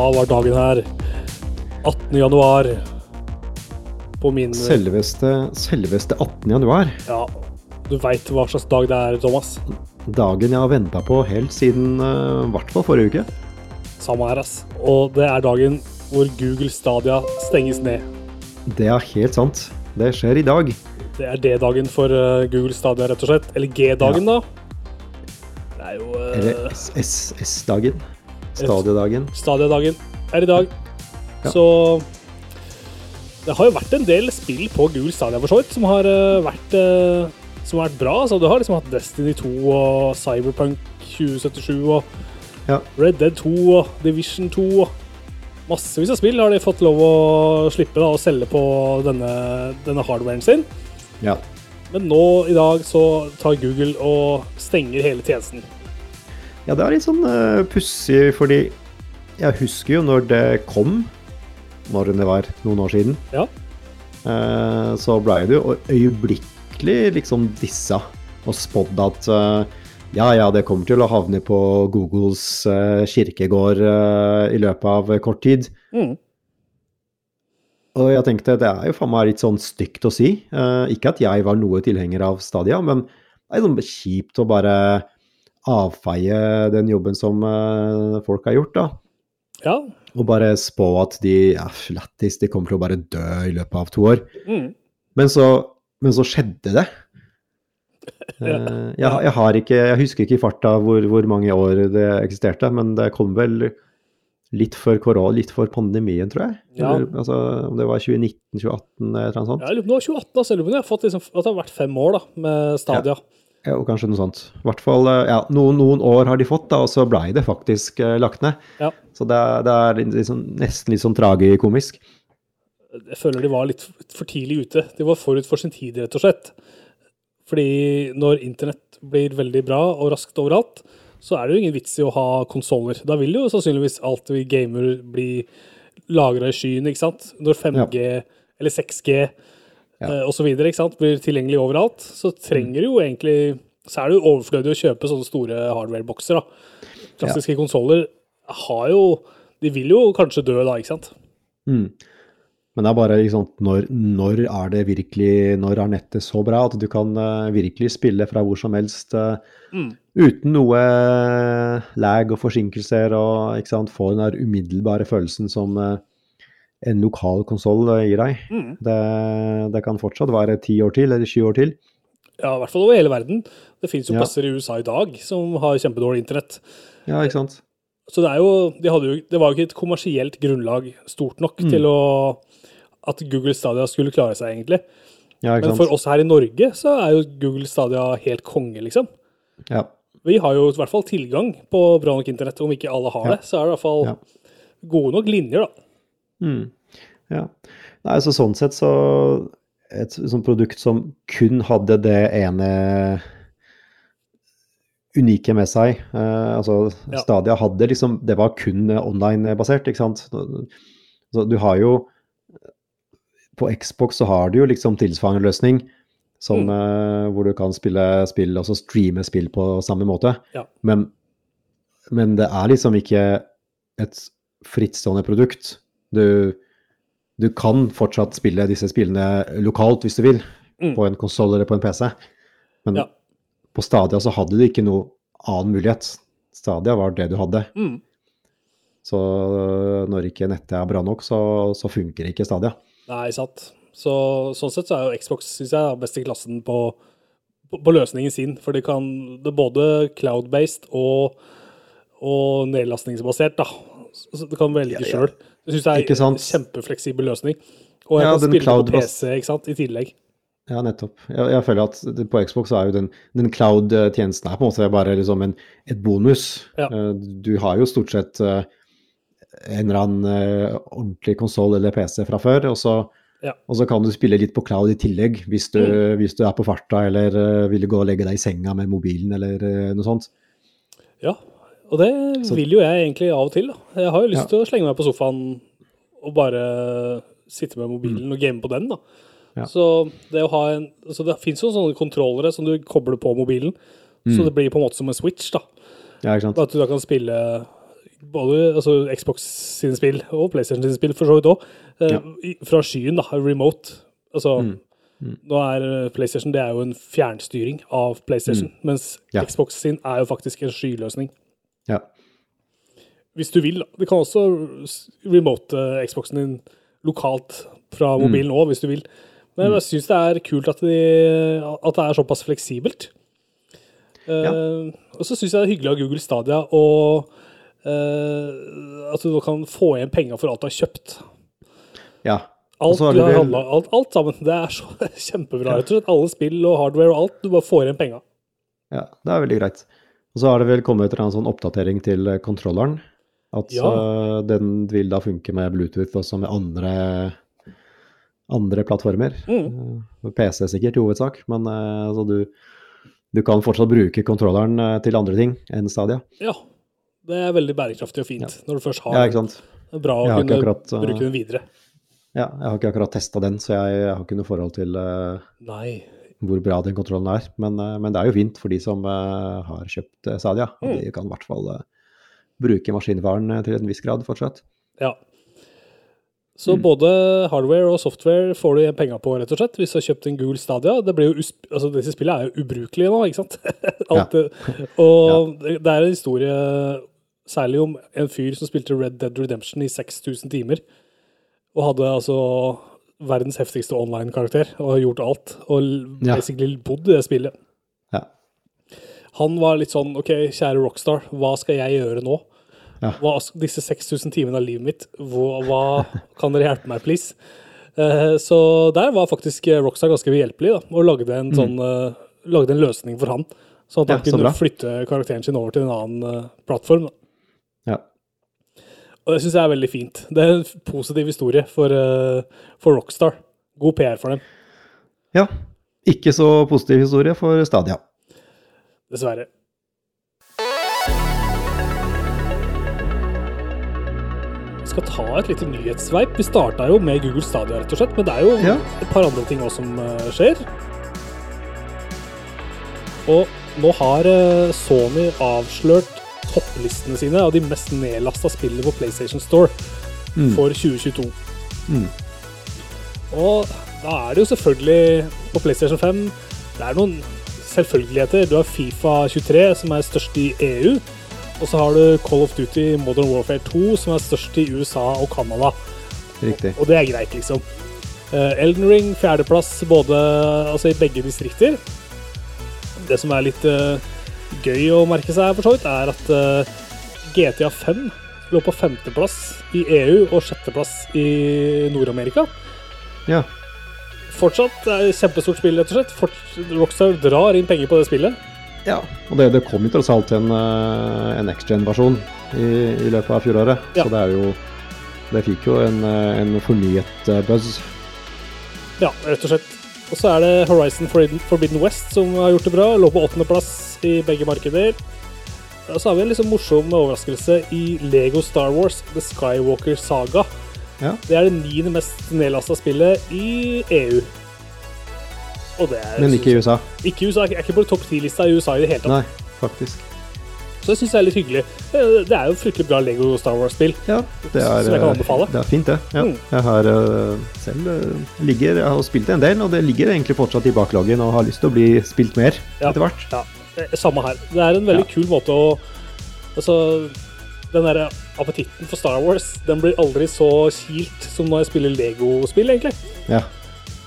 Da var dagen her 18. januar på min Selveste, selveste 18. januar. Ja, du veit hva slags dag det er, Thomas. Dagen jeg har venta på helt siden uh, hvert fall forrige uke. Samme her, ass. Og det er dagen hvor Google Stadia stenges ned. Det er helt sant. Det skjer i dag. Det er D-dagen for uh, Google Stadia, rett og slett. Eller G-dagen, Ja. da. Det er jo uh, Eller SS-dagen. Stadiedagen. Stadia-dagen er i dag. Ja. Så det har jo vært en del spill på Google Stadia for så vidt som har uh, vært uh, som har vært bra. Så du har liksom hatt Destiny 2 og Cyberpunk 2077 og Ja. Red Dead 2 og Division 2 og massevis av spill har de fått lov å slippe da, å selge på denne, denne hardwaren sin. ja. Men nå i dag så tar Google og stenger hele tjenesten. Ja, det er litt sånn uh, pussig, fordi jeg husker jo når det kom, når det var noen år siden, Ja. uh, så blei det jo øyeblikkelig liksom dissa og spådd at uh, ja, ja, det kommer til å havne på Googles uh, kirkegård uh, i løpet av kort tid. Mm. Og jeg tenkte det er jo faen meg litt sånn stygt å si. Uh, ikke at jeg var noe tilhenger av Stadia, men det er sånn kjipt å bare avfeie den jobben som eh, folk har gjort, da. Ja. Og bare spå at de ja, lættis, de kommer til å bare dø i løpet av to år. Mm. Men så, men så skjedde det. Eh, jeg, jeg, har ikke, jeg husker ikke i farta hvor, hvor mange år det eksisterte, men det kom vel litt før korona, litt før pandemien, tror jeg. Ja. Eller, altså, om det var 2019-2018 eller noe sånt. Det var 2018, altså. Jeg lurer på om jeg har fått liksom, at det har vært fem år da, med Stadia. Ja, og kanskje noe sånt. I hvert fall eh, ja, noen, noen år har de fått, da, og så blei det faktisk uh, lagt ned. Ja. Så det, det er sånn- nesten litt sånn tragikomisk. Jeg føler de var litt for tidlig ute. De var forut for sin tid, rett og slett. Fordi når internett blir veldig bra og raskt overalt, så er det jo ingen vits i å ha konsoller. Da vil jo sannsynligvis alt vi gamer bli lagra i skyen, ikke sant? Når 5G eller 6G eh, videre, ikke sant, blir tilgjengelig overalt, så trenger jo egentlig Så er det jo overflødig å kjøpe sånne store hardware-bokser, da. Klassiske konsoller har jo De vil jo kanskje dø da, ikke sant? Mm. Men det er bare liksom, når, når er det virkelig Når er nettet så bra at du kan uh, virkelig spille fra hvor som helst uh, Mm. uten noe lag og forsinkelser og ikke sant, få den der umiddelbare følelsen som eh, en lokal konsoll gir deg. Mm. Det, det kan fortsatt være ti år til eller 20 år til. Ja, i hvert fall over hele verden. Det finnes jo Ja. plasser i USA i dag som har kjempedårlig internett. Ja, ikke sant? Så det er jo, de jo, det var jo ikke et kommersielt grunnlag stort nok Mm. til å at Google Stadia skulle klare seg, egentlig. Ja, Men for oss her i Norge så er jo Google Stadia helt konge, liksom. Ja. Vi har jo i hvert fall tilgang på bra nok internett. Om ikke alle har Ja. det, så er det i hvert fall gode nok linjer, da. Mm. ja. Nei, så sånn sett så Et sånt produkt som kun hadde det ene unike med seg. Eh, altså, Ja. Stadia hadde liksom Det var kun online-basert, ikke sant. Så du har jo På Xbox så har du jo liksom tilsvarende løsning. Som, Mm. eh, hvor du kan spille spill, altså streame spill på samme måte. Ja. Men, men det er liksom ikke et frittstående produkt. Du, du kan fortsatt spille disse spillene lokalt hvis du vil, Mm. på en konsoll eller på en PC. Men Ja. på Stadia så hadde du ikke noe annen mulighet. Stadia var det du hadde. Mm. Så når ikke nettet er bra nok, så, så funker ikke Stadia. Nei, sant. Så sånn sett så er jo Xbox synes jeg, best i klassen på, på, på løsningen sin. For det kan det er både cloud-based og, og nedlastningsbasert, da. Så du kan velge Ja, ja. sjøl. Det syns det er en kjempefleksibel løsning. Og jeg Ja, kan spille på PC ikke sant, i tillegg. Ja, nettopp. Jeg, jeg føler at det- på Xbox så er jo den, den cloud-tjenesten her på en måte bare liksom en, et bonus. Ja. Eh, Du har jo stort sett eh, en eller annen eh, ordentlig konsoll eller PC fra før, og så, Ja. og så kan du spille litt på cloud i tillegg hvis du, hvis du er på farta eller vil gå og legge deg i senga med mobilen eller noe sånt. Ja, og det Så- vil jo jeg egentlig av og til. da. Jeg har jo lyst Ja. til å slenge meg på sofaen og bare sitte med mobilen og game på den. da. Mm. Ja. Så det å ha en, så det fins jo sånne kontrollere som du kobler på mobilen, så Mm. det blir på en måte som en switch. da. Ja, ikke sant? At du da kan spille både altså Xbox sine spill og PlayStation sine spill for så vidt òg, Ja. fra skyen, da, remote. Altså, Mm. Mm. nå er eh, PlayStation det er jo en fjernstyring av PlayStation, mens Mm. Ja. Xbox sin er jo faktisk en skyløsning. Ja. Hvis du vil, da. Du kan også remote eh, Xboxen din lokalt fra Mm. mobilen òg, hvis du vil. Men jeg syns det er kult at, de, at det er såpass fleksibelt. Eh, og så syns jeg det er hyggelig av Google Stadia og uh, at du kan få igjen penga for alt du har kjøpt. ja. Alt, har vel- handlet, alt, alt sammen. Det er så kjempebra. rett og slett. Alle spill og hardware og alt. Du bare får igjen penga. Ja, det er veldig greit. Og så har det vel kommet en sånn oppdatering til eh, kontrolleren. At Ja. eh, den vil da funke med Bluetooth også med andre, andre plattformer. Mm. Eh, PC sikkert i hovedsak, men eh, altså du, du kan fortsatt bruke kontrolleren til andre ting enn Stadia. Ja. Det er veldig bærekraftig og fint Ja. når du først Ja, har det. er Bra å kunne akkurat, uh, bruke den videre. Ja, jeg har ikke akkurat testa den, så jeg, jeg har ikke noe forhold til hvor bra den kontrollen er. Men, men det er jo fint for de som har kjøpt Stadia. Mm. de kan i hvert fall bruke maskinvaren eh, til en viss grad fortsatt. Ja. Så Mm. både hardware og software får du igjen penga på, rett og slett, hvis du har kjøpt en gul Stadia. Det blir jo altså, disse spillene er jo ubrukelige nå, ikke sant? Alt, det- Og det det er en historie særlig om en fyr som spilte Red Dead Redemption i 6000 timer. Og hadde altså verdens heftigste online-karakter og har gjort alt. Og Ja. basically bodd i det spillet. Ja. Han var litt sånn OK, kjære Rockstar, hva skal jeg gjøre nå? Ja. Hva, disse 6000 timene av livet mitt, hva, hva kan dere hjelpe meg, please? Eh, så der var faktisk Rockstar ganske behjelpelig, da, og lagde en, sånn, uh, lagde en løsning for han. Sånn at han Ja, kunne flytte karakteren sin over til en annen uh, plattform. Da. Ja. Og det syns jeg er veldig fint. Det er en positiv historie for, eh, for Rockstar. God PR for dem, ja. Ikke så positiv historie for Stadia. dessverre. Skal ta et lite nyhetssveip. Vi starta jo med Google Stadia, rett og slett, men det er jo Ja. et par andre ting også som eh, skjer. Og nå har eh, Sony avslørt topplistene sine av de mest nedlasta spillene på PlayStation Store Mm. for 2022. Mm. Og da er det jo selvfølgelig på PlayStation 5 Det er noen selvfølgeligheter. Du har Fifa 23, som er størst i EU. Og så har du Call of Duty Modern Warfare 2, som er størst i USA og Canada. Riktig. Og det er greit, liksom. Eh, Elden Ring, fjerdeplass både, altså i begge distrikter. Det som er litt uh, gøy å merke seg, for så vidt, er at uh, GTA 5 lå på femteplass i EU og sjetteplass i Nord-Amerika. Ja. Fortsatt er det et kjempestort spill, rett og slett. Rockstar drar inn penger på det spillet. Ja. Og det, det kom jo tross alt en, eh, en next-gen-versjon i, i løpet av fjoråret. Ja. Så det er jo Det fikk jo en, eh, en fornyet eh, buzz. Ja, rett og slett. Og så er det Horizon Forbidden, Forbidden West som har gjort det bra. Lå på åttendeplass i begge markeder. Og så har vi en liksom morsom overraskelse i Lego Star Wars The Skywalker Saga. Ja. Det er det niende mest nedlasta spillet i EU. Er Men ikke i USA. Ikke i USA. Jeg Er ikke på topp ti-lista i USA i det hele tatt. Nei, faktisk. Så jeg syns det er litt hyggelig. Eh, Det er jo fryktelig bra Lego Star Wars-spill. Ja, det er, Som jeg kan eh, anbefale. Det er fint, det. Ja. Mm. Jeg har eh, selv ligger, jeg har spilt en del, og det ligger egentlig fortsatt i bakloggen og har lyst til å bli spilt mer Ja. etter hvert. Ja, samme her. Det er en veldig Ja. kul måte å Altså, den derre appetitten for Star Wars, den blir aldri så kilt som når jeg spiller Lego-spill, egentlig. Ja.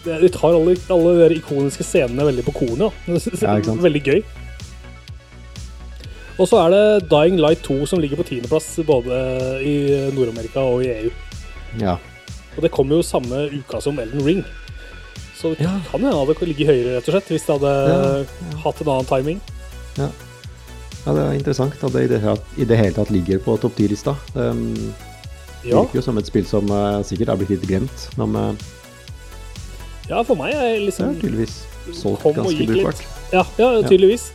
Det- De tar alle, alle de ikoniske scenene veldig på kornet. Det Ja, veldig gøy. Og så er det Dying Light 2 som ligger på tiendeplass både i Nord-Amerika og i EU. ja. Og det kommer jo samme uka som Elden Ring. Så det Ja. kan hende det ligger høyere, rett og slett, hvis det hadde hatt en annen timing. Ja, det er interessant at det i det, hele tatt- det hele tatt ligger på topp 10-lista. Det um, Ja. virker jo som et spill som eh, sikkert er blitt litt glemt, men uh, Ja, for meg er det er liksom tydeligvis solgt ganske brukbart. Ja, ja tydeligvis.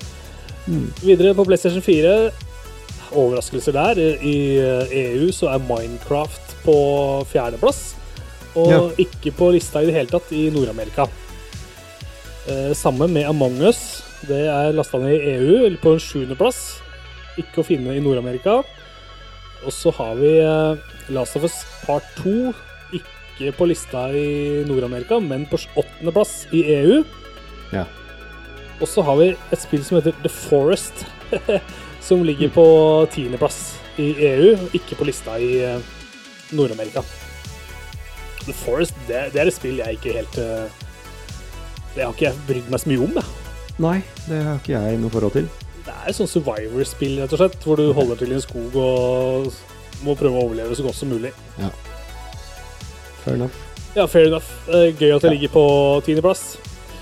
Mm. Videre på PlayStation 4, overraskelser der. I EU så er Minecraft på fjerdeplass, og Ja. ikke på lista i det hele tatt i Nord-Amerika. Eh, samme med Among Us. Det er lasta ned i EU, eller på en sjuendeplass. Ikke å finne i Nord-Amerika. Og så har vi eh, Last of Us Part 2. Ikke på lista i Nord-Amerika, men på åttendeplass i EU. Ja. Og så har vi et spill som heter The Forest, som ligger på tiendeplass i EU, ikke på lista i eh, Nord-Amerika. The Forest, det, det er et spill jeg ikke helt eh, Det har ikke jeg brydd meg så mye om, jeg. Nei, det har ikke jeg noe forhold til. Det er et sånt survivor-spill, rett og slett, hvor du holder til i en skog og må prøve å overleve så godt som mulig. Fair enough. Ja, fair enough. Eh, Gøy at det Ja. ligger på tiendeplass.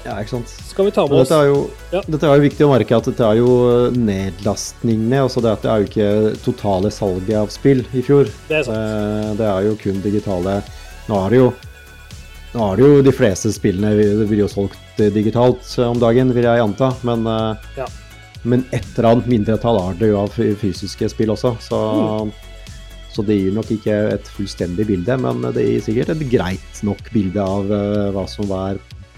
Ja, ikke sant. Skal vi ta med Men oss dette er jo, Ja. dette er jo viktig å merke at dette er jo nedlastningene. Altså det, er jo ikke totale salget av spill i fjor. Det er sant. Eh, Det er jo kun digitale. Nå er det jo nå er det jo de fleste spillene vi- blir jo solgt eh, digitalt eh, om dagen, vil jeg anta. Men, eh, Ja. men et eller annet mindretall er det jo av fysiske spill også. Så, Mm. Så det gir nok ikke et fullstendig bilde, men det gir sikkert et greit nok bilde av eh, hva som var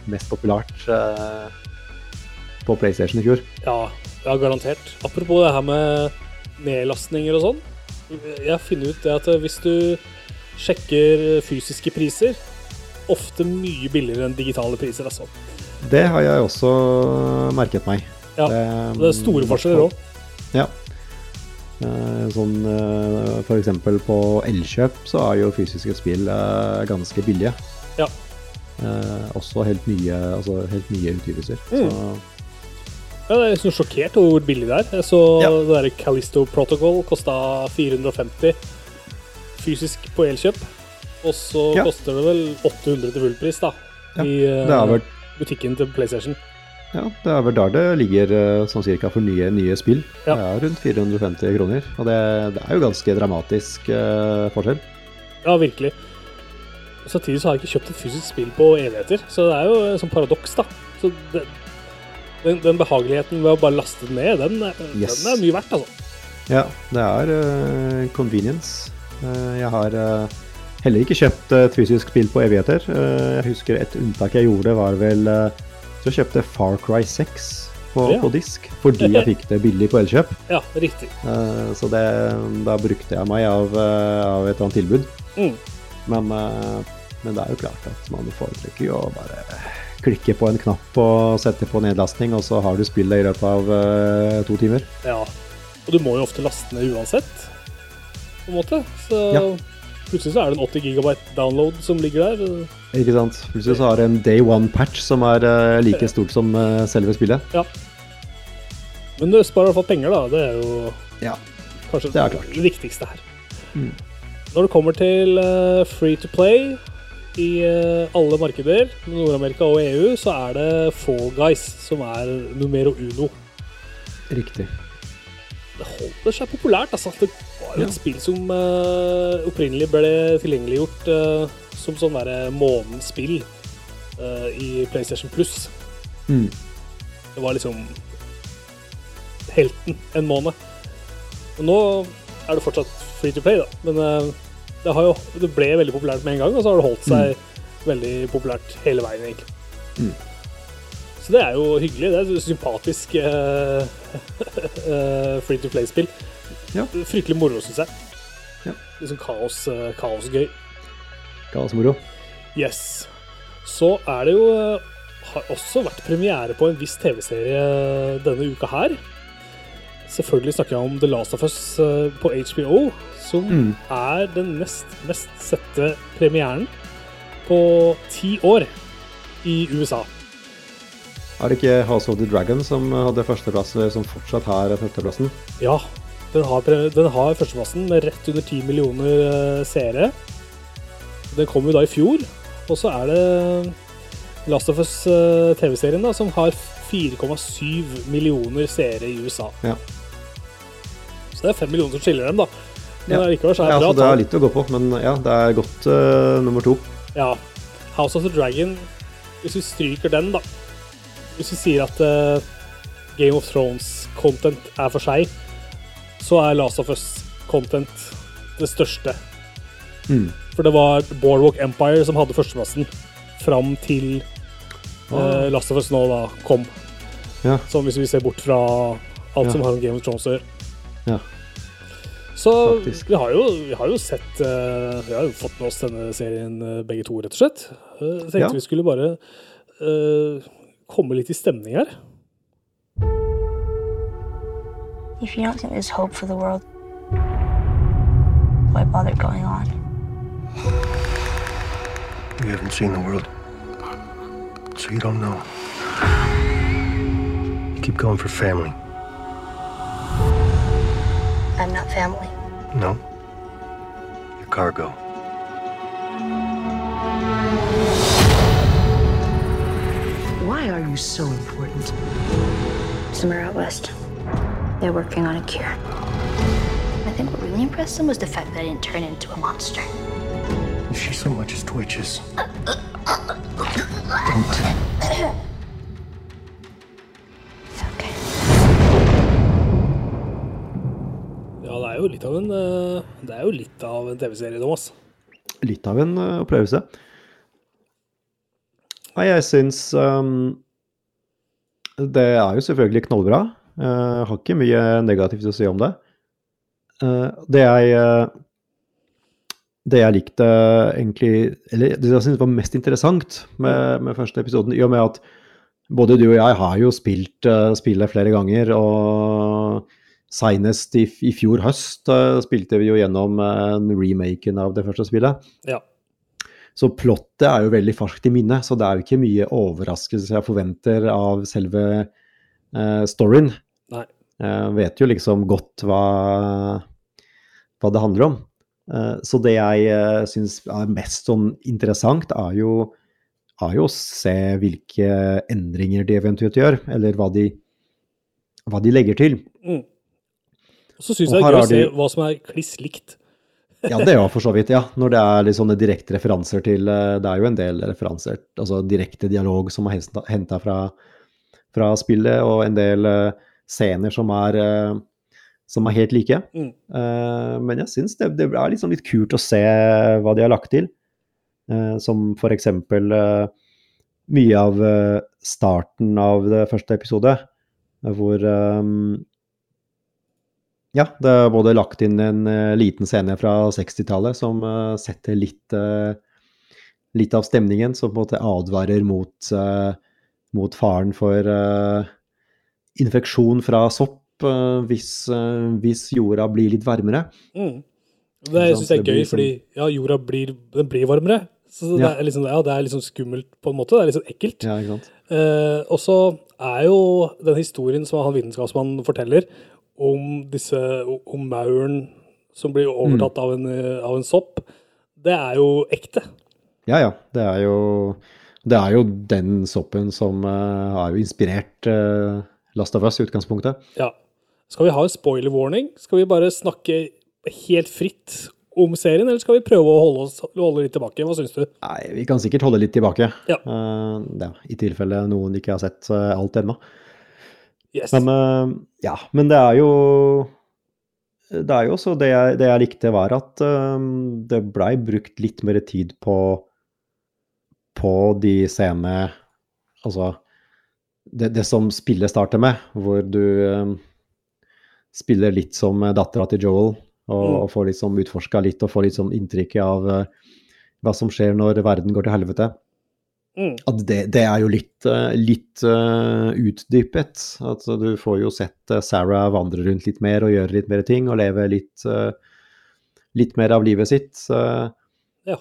mest populært eh, på PlayStation i fjor. Ja, ja, garantert. Apropos det her med nedlastninger og sånn. Jeg har funnet ut det at hvis du sjekker fysiske priser, ofte mye billigere enn digitale priser, altså. Det har jeg også merket meg. Ja, det, Det er store forskjeller òg. Ja. Eh, Sånn F.eks. for eksempel på Elkjøp så er jo fysiske spill eh, ganske billige. Ja. Eh, også helt nye, altså helt nye utgivelser. Mm. Så Ja, jeg er liksom sjokkert over hvor billig det er. Jeg så Ja. det der Callisto Protocol kosta 450 fysisk på Elkjøp. Og så Ja. koster det vel 800 til fullpris, da. Ja, I eh, butikken til PlayStation. Ja, det er vel der det ligger eh, sånn cirka for nye, nye spill. Ja. Det er rundt 450 kroner. Og det, det er jo ganske dramatisk eh, forskjell. Ja, virkelig. Samtidig så har jeg ikke kjøpt et fysisk spill på evigheter, så det er jo et sånt paradoks, da. Så det, den, den behageligheten ved å bare laste den ned, den, er- Yes. den er mye verdt, altså. Ja, det er uh, convenience. Uh, jeg har uh, heller ikke kjøpt et fysisk spill på evigheter. Eh, jeg husker et unntak jeg gjorde, var vel jeg kjøpte Far Cry 6 på, Ja. på disk, fordi jeg fikk det billig på Elkjøp. Ja, riktig. Uh, så det, da brukte jeg meg av, eh, av et eller annet tilbud. Mm. Men, eh, men det er jo klart at man foretrekker jo å bare klikke på en knapp og sette på nedlastning, og så har du spillet i løpet av uh, to timer. Ja. Og du må jo ofte laste ned uansett, på en måte. Så Ja. Plutselig så er det en 80 gigabyte download som ligger der. Ikke sant? Plutselig så har du en day one-patch som er eh, like stort som eh, selve spillet. Men det sparer i hvert fall penger, da. Det er jo Ja. kanskje Det er klart. det viktigste her. Mm. Når det kommer til eh, free to play i alle markeder, Nord-Amerika og EU, så er det Fall Guys som er numero uno. Riktig. Det holder seg populært. altså. Det var jo Ja. et spill som uh, opprinnelig ble tilgjengeliggjort uh, som sånn derre månedens spill uh, i PlayStation Plus. Mm. Det var liksom helten en måned. Og nå er det fortsatt free to play, da. Men eh, det, har jo, det ble veldig populært med en gang, og så har det holdt seg veldig populært hele veien, egentlig. Mm. Så det er jo hyggelig. Det er et sympatisk eh, eh, free to play-spill. Ja. Fryktelig moro, syns jeg. Ja. Sånn kaos, eh, kaosgøy. Kaosmoro. Yes. Så er det jo Har også vært premiere på en viss TV-serie denne uka her. Selvfølgelig snakker jeg om The Last of Us på HBO, som Mm. er den nest mest sette premieren på ti år i USA. Er det ikke House of the Dragon som hadde førsteplass, eh, som fortsatt har førsteplassen? Ja, den har, den har førsteplassen med rett under 10 millioner eh, seere. Den kom jo da i fjor, og så er det Last of Us eh, TV-serien da, som har 4,7 millioner seere i USA. Ja. Så det er 5 millioner som skiller dem, da. Men Ja. likevel så er Ja, det bra så det er litt å gå på, men ja, det er godt uh, nummer to. Ja. House of the Dragon, hvis vi stryker den, da Hvis vi sier at uh, Game of Thrones-content er for seg, så er Last of Us-content det største. Mm. For det var Boardwalk Empire som hadde førsteplassen fram til eh, Last of Us nå da kom. Ja. Sånn hvis vi ser bort fra alt Ja. som har med Game of Thrones å gjøre. Ja. Så vi har, jo, vi har jo sett uh, Vi har jo fått med oss denne serien begge to, rett og slett. Uh, tenkte Ja. vi skulle bare eh, komme litt i stemning her. If you don't think there's hope for the world, why bother going on? You haven't seen the world, so you don't know. You keep going for family. I'm not family. No? Your cargo. Why are you so important? Somewhere out west, they're working on a cure. I think what really impressed them was the fact that I didn't turn into a monster. If she so much as twitches, Okay. Ja, det er jo litt av en eh, Det er jo litt av en TV-serie, Thomas. Litt av en eh, opplevelse. Nei, jeg syns um, Det er jo selvfølgelig knallbra. Uh, har ikke mye negativt å si om det. Uh, det jeg uh, Det jeg likte egentlig Eller det jeg syntes var mest interessant med, med første episoden, i og med at både du og jeg har jo spilt uh, spillet flere ganger, og Seinest i, i fjor høst uh, spilte vi jo gjennom uh, remaken av det første spillet. Ja. Så plottet er jo veldig ferskt i minnet, så det er jo ikke mye overraskelse jeg forventer av selve eh, storyen. Nei. Jeg vet jo liksom godt hva, hva det handler om. Eh, så det jeg uh, syns er mest sånn interessant, er jo, er jo å se hvilke endringer de eventuelt gjør, eller hva de, hva de legger til. Mm. Og så syns jeg det er gøy å se hva som er kliss likt. Ja, det er jo for så vidt, ja. Når det er litt sånne direkte referanser til eh, Det er jo en del referanser, altså direkte dialog som er henta fra, fra spillet, og en del eh, scener som er, eh, som er helt like. Mm. Men jeg syns det, det er liksom litt kult å se hva de har lagt til. Som for eksempel mye av starten av det første episode, hvor ja, det er både lagt inn en eh, liten scene fra 60-tallet som eh, setter litt, eh, litt av stemningen, som på en måte advarer mot, mot faren for infeksjon fra sopp hvis, hvis jorda blir litt varmere. Mm. Det jeg syns jeg er gøy, fordi ja, jorda blir, den blir varmere. Så det Ja. er liksom, ja, det er liksom skummelt på en måte. Det er liksom ekkelt. Ja, ikke sant? Eh, og så er jo den historien som han vitenskapsmannen forteller om disse om mauren som blir overtatt av, en, av en sopp, det er jo ekte. Ja, ja. Det er jo, det er jo den soppen som uh, har jo inspirert uh, Last of Us i utgangspunktet. Ja. Skal vi ha en spoiler warning? Skal vi bare snakke helt fritt om serien, eller skal vi prøve å holde, oss, holde litt tilbake? Hva syns du? Nei, vi kan sikkert holde litt tilbake. Ja. Uh, ja, I tilfelle noen ikke har sett uh, alt ennå. Yes. Men uh, ja, men det er jo Det er jo også det jeg, det jeg likte, var at det blei brukt litt mer tid på på de scenene Altså det, det som spillet starter med, hvor du spiller litt som dattera til Joel, og, Mm. og få liksom utforska litt og får litt sånn inntrykk av uh, hva som skjer når verden går til helvete Mm. at det, det er jo litt, eh, litt uh, utdypet. Altså, du får jo sett Sarah vandre rundt litt mer og gjøre litt mer ting og leve litt, litt mer av livet sitt. Ja.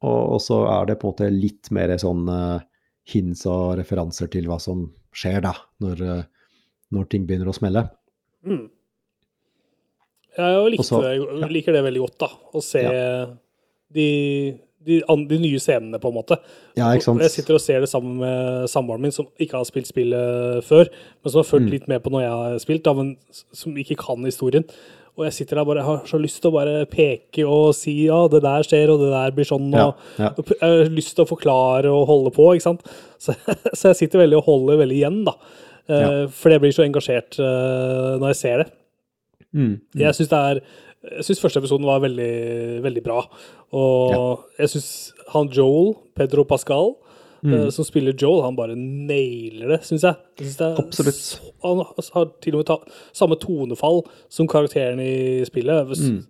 og, og så er det på en måte litt mer sånn hints og referanser til hva som skjer da, når, når ting begynner å smelle. Mm. Jeg likte, Også, det- liker det veldig godt, da. Å se Ja. de, de, de nye scenene, på en måte. Ja, ikke sant? Jeg sitter og ser det sammen med samboeren min, som ikke har spilt spillet før, men som har fulgt Mm. litt med på når jeg har spilt, da, men som ikke kan historien. Og jeg sitter der bare har så lyst til å bare peke og si ja, det der skjer, og det der blir sånn, og ja. og jeg har lyst til å forklare og holde på, ikke sant. Så, så jeg sitter veldig og holder veldig igjen, da. Eh, Ja. For jeg blir så engasjert eh, når jeg ser det. Mm, mm. Jeg syns det er jeg synes første episoden var veldig, veldig bra. Og jeg syns han Joel, Pedro Pascal, eh, som spiller Joel, han bare nailer det, syns jeg. jeg synes det Absolutt. Så, han har til og med ta, samme tonefall som karakteren i spillet. Mm.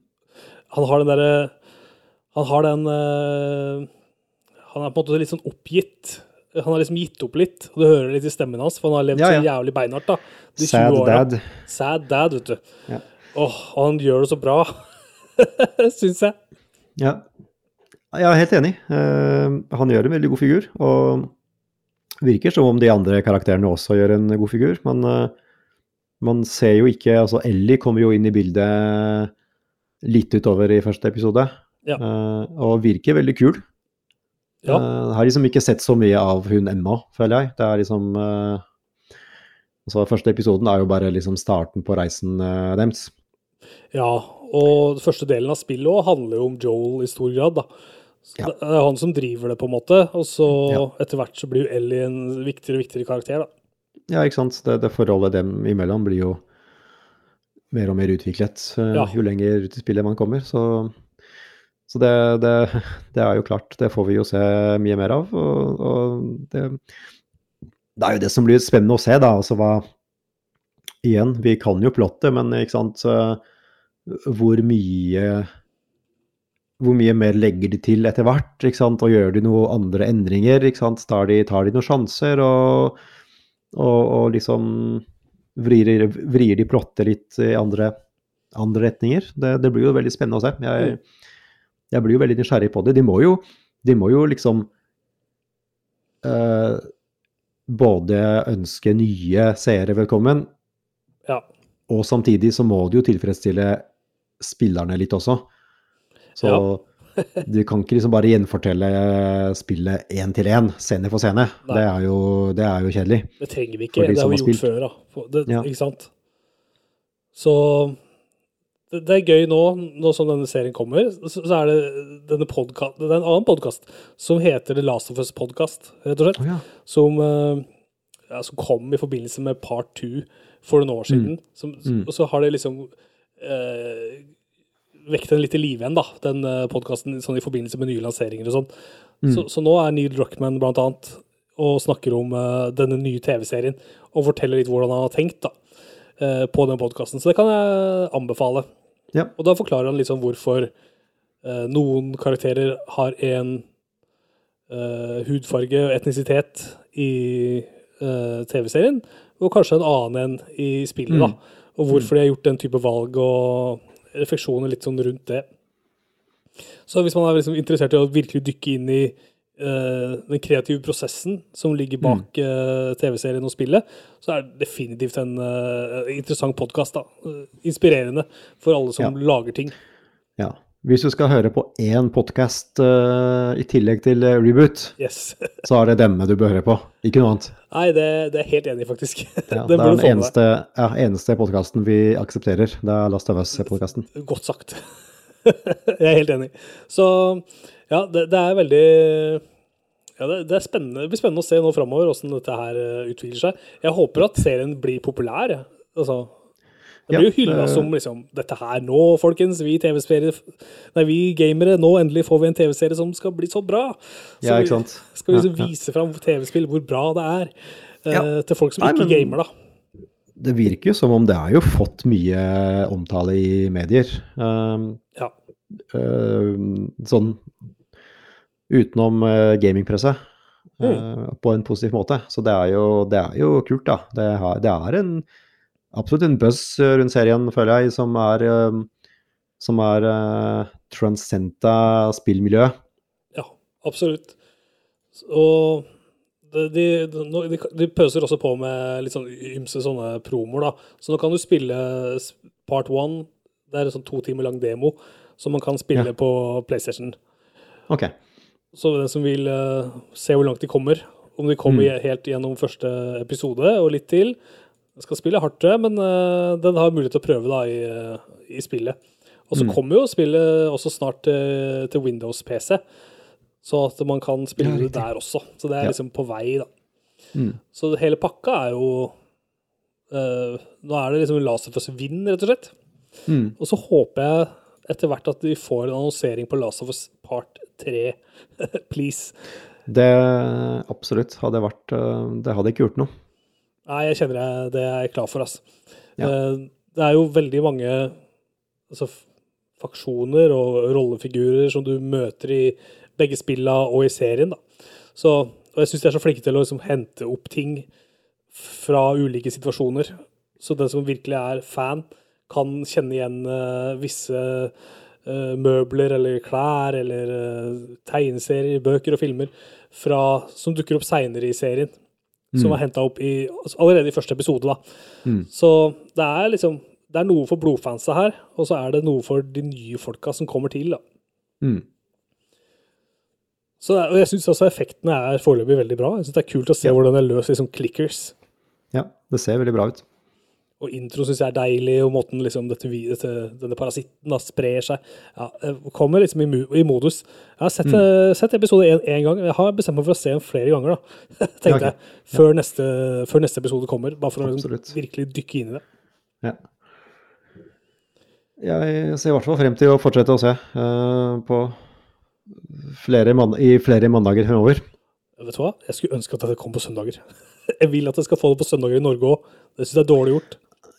Han har den derre Han har den eh, Han er på en måte litt sånn oppgitt. Han har liksom gitt opp litt, og du hører litt i stemmen hans, for han har levd Ja, så jævlig beinhardt, da. Sad dad. Sad dad, vet du. Ja. Åh, oh, han gjør det så bra, syns jeg. Ja. Jeg er helt enig. Uh, han gjør en veldig god figur, og virker som om de andre karakterene også gjør en god figur, men uh, man ser jo ikke Altså, Ellie kommer jo inn i bildet litt utover i første episode, Ja. Uh, og virker veldig kul. Ja. Eh, har liksom ikke sett så mye av hun Emma, føler jeg. Det er liksom Altså, første episoden er jo bare liksom starten på reisen uh, deres. Ja, og første delen av spillet også handler jo om Joel i stor grad, da. Ja. Det er han som driver det, på en måte, og så Ja. etter hvert så blir jo Ellie en viktigere og viktigere karakter, da. Ja, ikke sant. Det, det forholdet dem imellom blir jo mer og mer utviklet eh, Ja. jo lenger ut i spillet man kommer. Så, så det, det, det er jo klart, det får vi jo se mye mer av. Og, og det, det er jo det som blir spennende å se, da. Altså hva Igjen, vi kan jo plottet, men ikke sant så Hvor mye hvor mye mer legger de til etter hvert, ikke sant? og gjør de noen andre endringer? ikke sant? Tar de, tar de noen sjanser, og, og, og liksom vrir, vrir de plottet litt i andre, andre retninger? Det, det blir jo veldig spennende å se. Jeg, jeg blir jo veldig nysgjerrig på det. De må jo, de må jo liksom eh, både ønske nye seere velkommen, Ja. og samtidig så må de jo tilfredsstille spillerne litt også. Så du kan ikke liksom bare gjenfortelle spillet én til én, scene for scene. Det er, jo, det er jo kjedelig. Det trenger vi ikke, de det har vi gjort spilt. før, da. Det, Ja. Ikke sant? Så det, det er gøy nå, nå som denne serien kommer, så, så er det denne podcast, det er en annen podkast som heter The Last of Us Podcast, rett og slett. Oh, ja. som, eh, ja, som kom i forbindelse med part two for noen år siden. Som, Og så har det liksom eh, vekt den litt i live igjen, da, den uh, podkasten sånn i forbindelse med nye lanseringer og sånn. Så, så nå er Neil Druckmann blant annet og snakker om eh, denne nye TV-serien og forteller litt hvordan han har tenkt da, eh, på den podkasten. Så det kan jeg anbefale. Ja. Og da forklarer han sånn hvorfor eh, noen karakterer har en eh, hudfarge og etnisitet i eh, TV-serien, og kanskje en annen en i spillet. da. Og hvorfor de har gjort den type valg, og refleksjoner litt sånn rundt det. Så hvis man er liksom interessert i å virkelig dykke inn i uh, den kreative prosessen som ligger bak uh, TV-serien og spillet, så er det definitivt en uh, interessant podkast. Inspirerende for alle som Ja. lager ting. ja. Hvis du skal høre på én podkast i tillegg til eh, Reboot, Yes. så er det denne du bør høre på, ikke noe annet. Nei, det, det er helt enig faktisk. Ja, det er den eneste, ja, eneste podkasten vi aksepterer. Det er Last of Us-podkasten. Godt sagt. jeg er helt enig. Så ja, det, det er veldig ja, det, det, er det blir spennende å se nå framover hvordan dette her eh, utvikler seg. Jeg håper at serien blir populær. Altså, det blir jo hylla som liksom Dette her nå, folkens. Vi Nei, vi gamere. Nå endelig får vi en TV-serie som skal bli så bra. Så Ja, ikke sant. Skal vi liksom Ja, ja. vise fram TV-spill, hvor bra det er. eh, Ja. Til folk som Nei, ikke men- gamer, da. Det virker jo som om det har jo fått mye omtale i medier. Um, Ja. eh, sånn utenom uh, gamingpresset. eh, på en positiv måte. Så det er jo, det er jo kult, da. Det, har, det er en, absolutt en buzz eh, rundt serien, føler jeg, som er, eh, som er uh, transcenta spillmiljø. Ja, absolutt. Og de, de, de, pøser også på med litt sånn ymse sånne promoer, da. Så nå kan du spille part one, det er en sånn to timer lang demo, som man kan spille Ja. på PlayStation. Ok. Så den som vil uh, se hvor langt de kommer, om de kommer Mm. helt gjennom første episode og litt til, skal spille hardt, men eh, den har mulighet til å prøve da i, eh, i spillet. Og så Mm. kommer jo spillet også snart til, til Windows-PC, så at man kan spille det der også. Så det er Ja. liksom på vei, da. Mm. Så hele pakka er jo eh, Nå er det liksom Laserfoss Vind, rett og slett. Mm. Og så håper jeg etter hvert at vi får en annonsering på Laserfoss Part 3. Please. Det absolutt hadde vært Det hadde ikke gjort noe. Nei, jeg kjenner jeg, det er jeg klar for, altså. Ja. Eh, Det er jo veldig mange altså, faksjoner og rollefigurer som du møter i begge spilla og i serien, da. Så, og jeg syns de er så flinke til å liksom, hente opp ting fra ulike situasjoner. Så den som virkelig er fan, kan kjenne igjen uh, visse uh, møbler eller klær eller uh, tegneserier, bøker og filmer fra, som dukker opp seinere i serien. Som er henta opp i, altså allerede i første episode. da. Så det er liksom det er noe for blodfansa her, og så er det noe for de nye folka som kommer til. da. Mm. Så er, og jeg syns også effektene er foreløpig veldig bra. Jeg synes Det er kult å se Ja. hvordan det er løst liksom clickers. Ja, det ser veldig bra ut. Og intro syns jeg er deilig, og måten liksom dette, dette, denne parasitten da sprer seg ja, Kommer liksom i, i modus. Jeg har sett, mm. sett episode én gang. Jeg har bestemt meg for å se den flere ganger, da. tenkte Ja, ok. jeg. Før, neste, før neste episode kommer. Bare for å liksom, virkelig dykke inn i det. Ja. Jeg ser i hvert fall frem til å fortsette å se uh, på flere i flere mandager fremover. Vet du hva? Jeg skulle ønske at det kom på søndager. Jeg vil at jeg skal få det på søndager i Norge òg. Det syns jeg er dårlig gjort.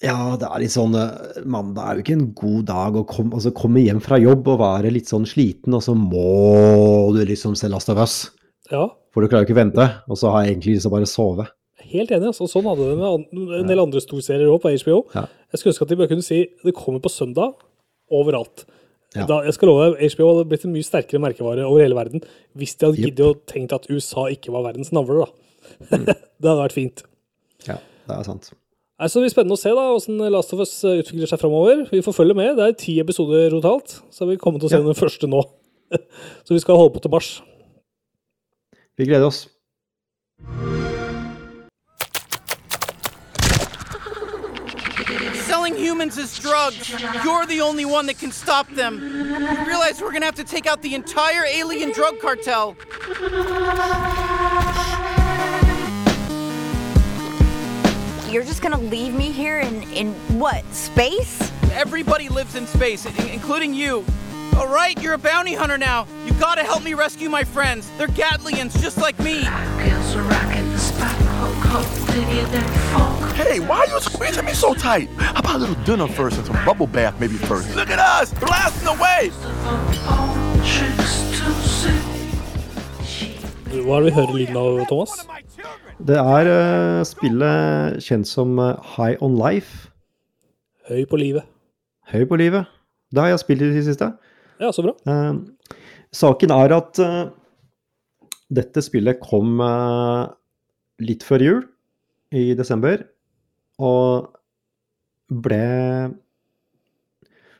Ja, det er litt sånn eh, Mandag er jo ikke en god dag å komme, altså komme hjem fra jobb og være litt sånn sliten, og så må du liksom se Last of Us. Ja, For du klarer jo ikke å vente, og så har jeg egentlig lyst til å bare sove. helt enig. Altså. Sånn hadde det med en del andre storserier òg på HBO. Ja. Jeg skulle ønske at de bare kunne si det kommer på søndag overalt. Ja. Da, jeg skal love deg, HBO hadde blitt en mye sterkere merkevare over hele verden hvis de hadde Jep. giddet å tenkt at USA ikke var verdens navler. da. det hadde vært fint. Ja, det er sant. Nei, så det blir spennende å se da, hvordan Last of Us eh, utvikler seg framover. Vi får følge med. Det er ti episoder totalt, så vi kommer til å se Ja. den første nå. så vi skal holde på til mars. Vi gleder oss. Selling humans as drugs. You're the only one that can stop them. You realize we're gonna have to take out the entire alien drug cartel. You're just gonna leave me here in, in what, space? Everybody lives in space, i- including you. All right, you're a bounty hunter now. You gotta help me rescue my friends. They're Gatlians, just like me. Hey, why are you squeezing me so tight? How about a little dinner first and some bubble bath maybe first? Look at us, blasting away. Hva er det vi hører lyden av, Thomas? Det er uh, spillet kjent som eh, High On Life. Høy på livet. Høy på livet. Det har jeg spilt i det siste. Ja, så bra. Uh, saken er at uh, dette spillet kom litt før jul, i desember, og ble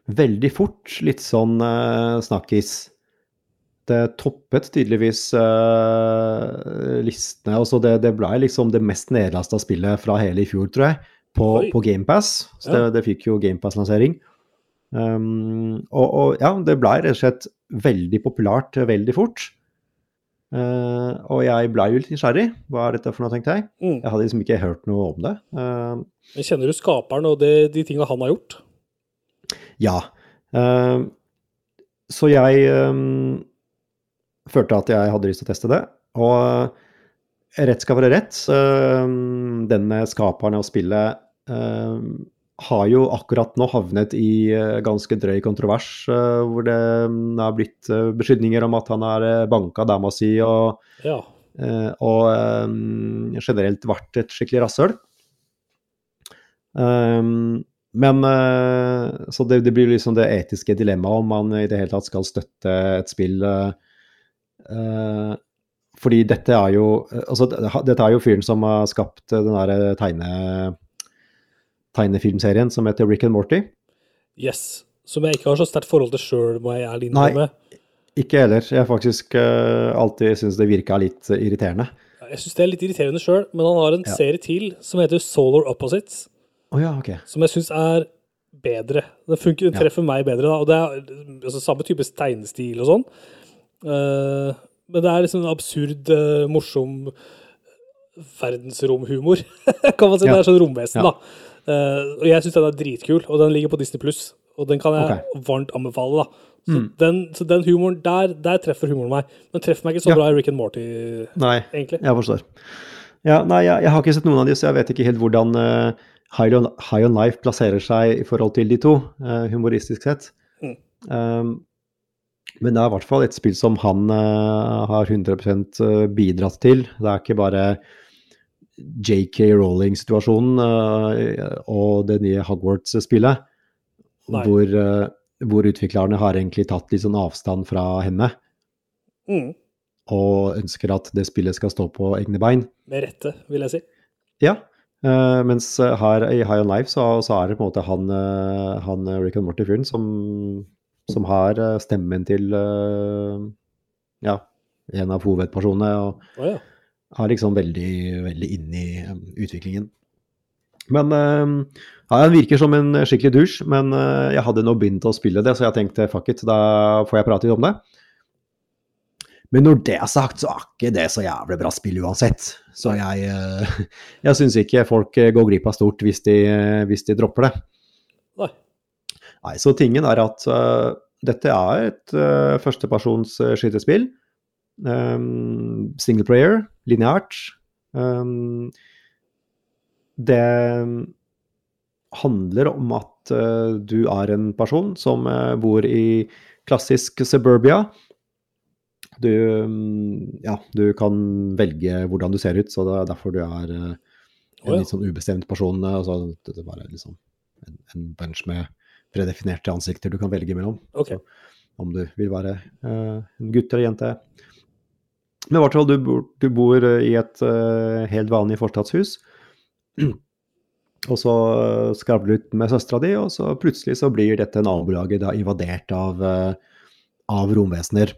veldig fort litt sånn snakkis. Det toppet tydeligvis uh, listene. Altså det, det ble liksom det mest nedlasta spillet fra hele i fjor, tror jeg, på, Oi. på GamePass. Så det, Ja. det fikk jo GamePass-lansering. Um, og, og ja, det ble rett og slett veldig populært eh, veldig fort. Uh, og jeg blei jo litt nysgjerrig. Hva er dette for noe, tenkte jeg. Mm. Jeg hadde liksom ikke hørt noe om det. Uh, Men Kjenner du skaperen og det, de tinga han har gjort? ja. Uh, så jeg følte at jeg hadde lyst til å teste det. Og rett skal være rett. eh, denne skaperen av spillet eh, har jo akkurat nå havnet i eh, ganske drøy kontrovers, eh, hvor det er blitt eh, beskyldninger om at han er banka dama si og, Ja. og generelt vært et skikkelig rasshøl. Um, men Så det, blir liksom det etiske dilemmaet om man i det hele tatt skal støtte et spill Fordi dette er jo eh, Altså, dette er jo fyren som har skapt eh, den der tegne, tegnefilmserien som heter Rick and Morty. Yes. Som jeg ikke har så sterkt forhold til sjøl, må jeg ærlig Nei. Ikke heller. Jeg har faktisk uh, alltid syntes det virka litt eh, irriterende. Jeg syns det er litt irriterende sjøl, men han har en Ja. serie til som heter Solar Opposites, Oh, ja, okay. som jeg syns er bedre. Den, funker, den Ja. treffer meg bedre, da. Og det er altså, samme type tegnestil og sånn. Eh, men det er liksom en absurd, eh, morsom verdensromhumor, kan man si. Ja. Det er sånn romvesen, Ja. da. Uh, og jeg syns den er dritkul, og den ligger på Disney Pluss. Og den kan jeg okay. varmt anbefale, da. Så, Mm. den, så den humoren der, der treffer humoren meg. Men treffer meg ikke så Ja. bra i Rick and Morty, Nei, egentlig. jeg forstår. Ja, nei, jeg, jeg har ikke sett noen av de, så jeg vet ikke helt hvordan uh, High, on, High on Life plasserer seg i forhold til de to, uh, humoristisk sett. Mm. Um, men det er i hvert fall et spill som han uh, har 100% bidratt til. Det er ikke bare JK Rowling-situasjonen uh, og det nye Hogwarts-spillet, hvor, uh, hvor utviklerne har egentlig tatt litt sånn avstand fra henne Mm. og ønsker at det spillet skal stå på egne bein. Med rette, vil jeg si. Ja, eh, mens her i High on Life så, så er det på en måte han, eh, han eh, Rick and Morty-fyren som, som har eh, stemmen til eh, ja, en av hovedpersonene, og oh, ja. er liksom veldig, veldig inne i eh, utviklingen. Men eh, ja, han virker som en skikkelig dusj, men eh, jeg hadde nå begynt å spille det, så jeg tenkte fuck it, da får jeg prate litt om det. Men når det er sagt, så er ikke det så jævlig bra spill uansett. Så jeg, jeg syns ikke folk går glipp av stort hvis de, hvis de dropper det. Nei. Så tingen er at uh, dette er et uh, førstepersons uh, skytespill. Um, single player, lineært. Um, det handler om at uh, du er en person som bor i klassisk suburbia. Du, mm, ja, du kan velge hvordan du ser ut, så det er derfor du er en litt sånn ubestemt person. Altså, det er bare liksom en, en bunch med predefinerte ansikter du kan velge mellom. Okay. Om du vil være uh, en gutt eller jente. Men i hvert fall, du bor, du bor eh, i et uh, helt vanlig forstadshus. Og så skravler du ut med søstera di, og så plutselig så blir dette nabolaget da invadert av, av romvesener.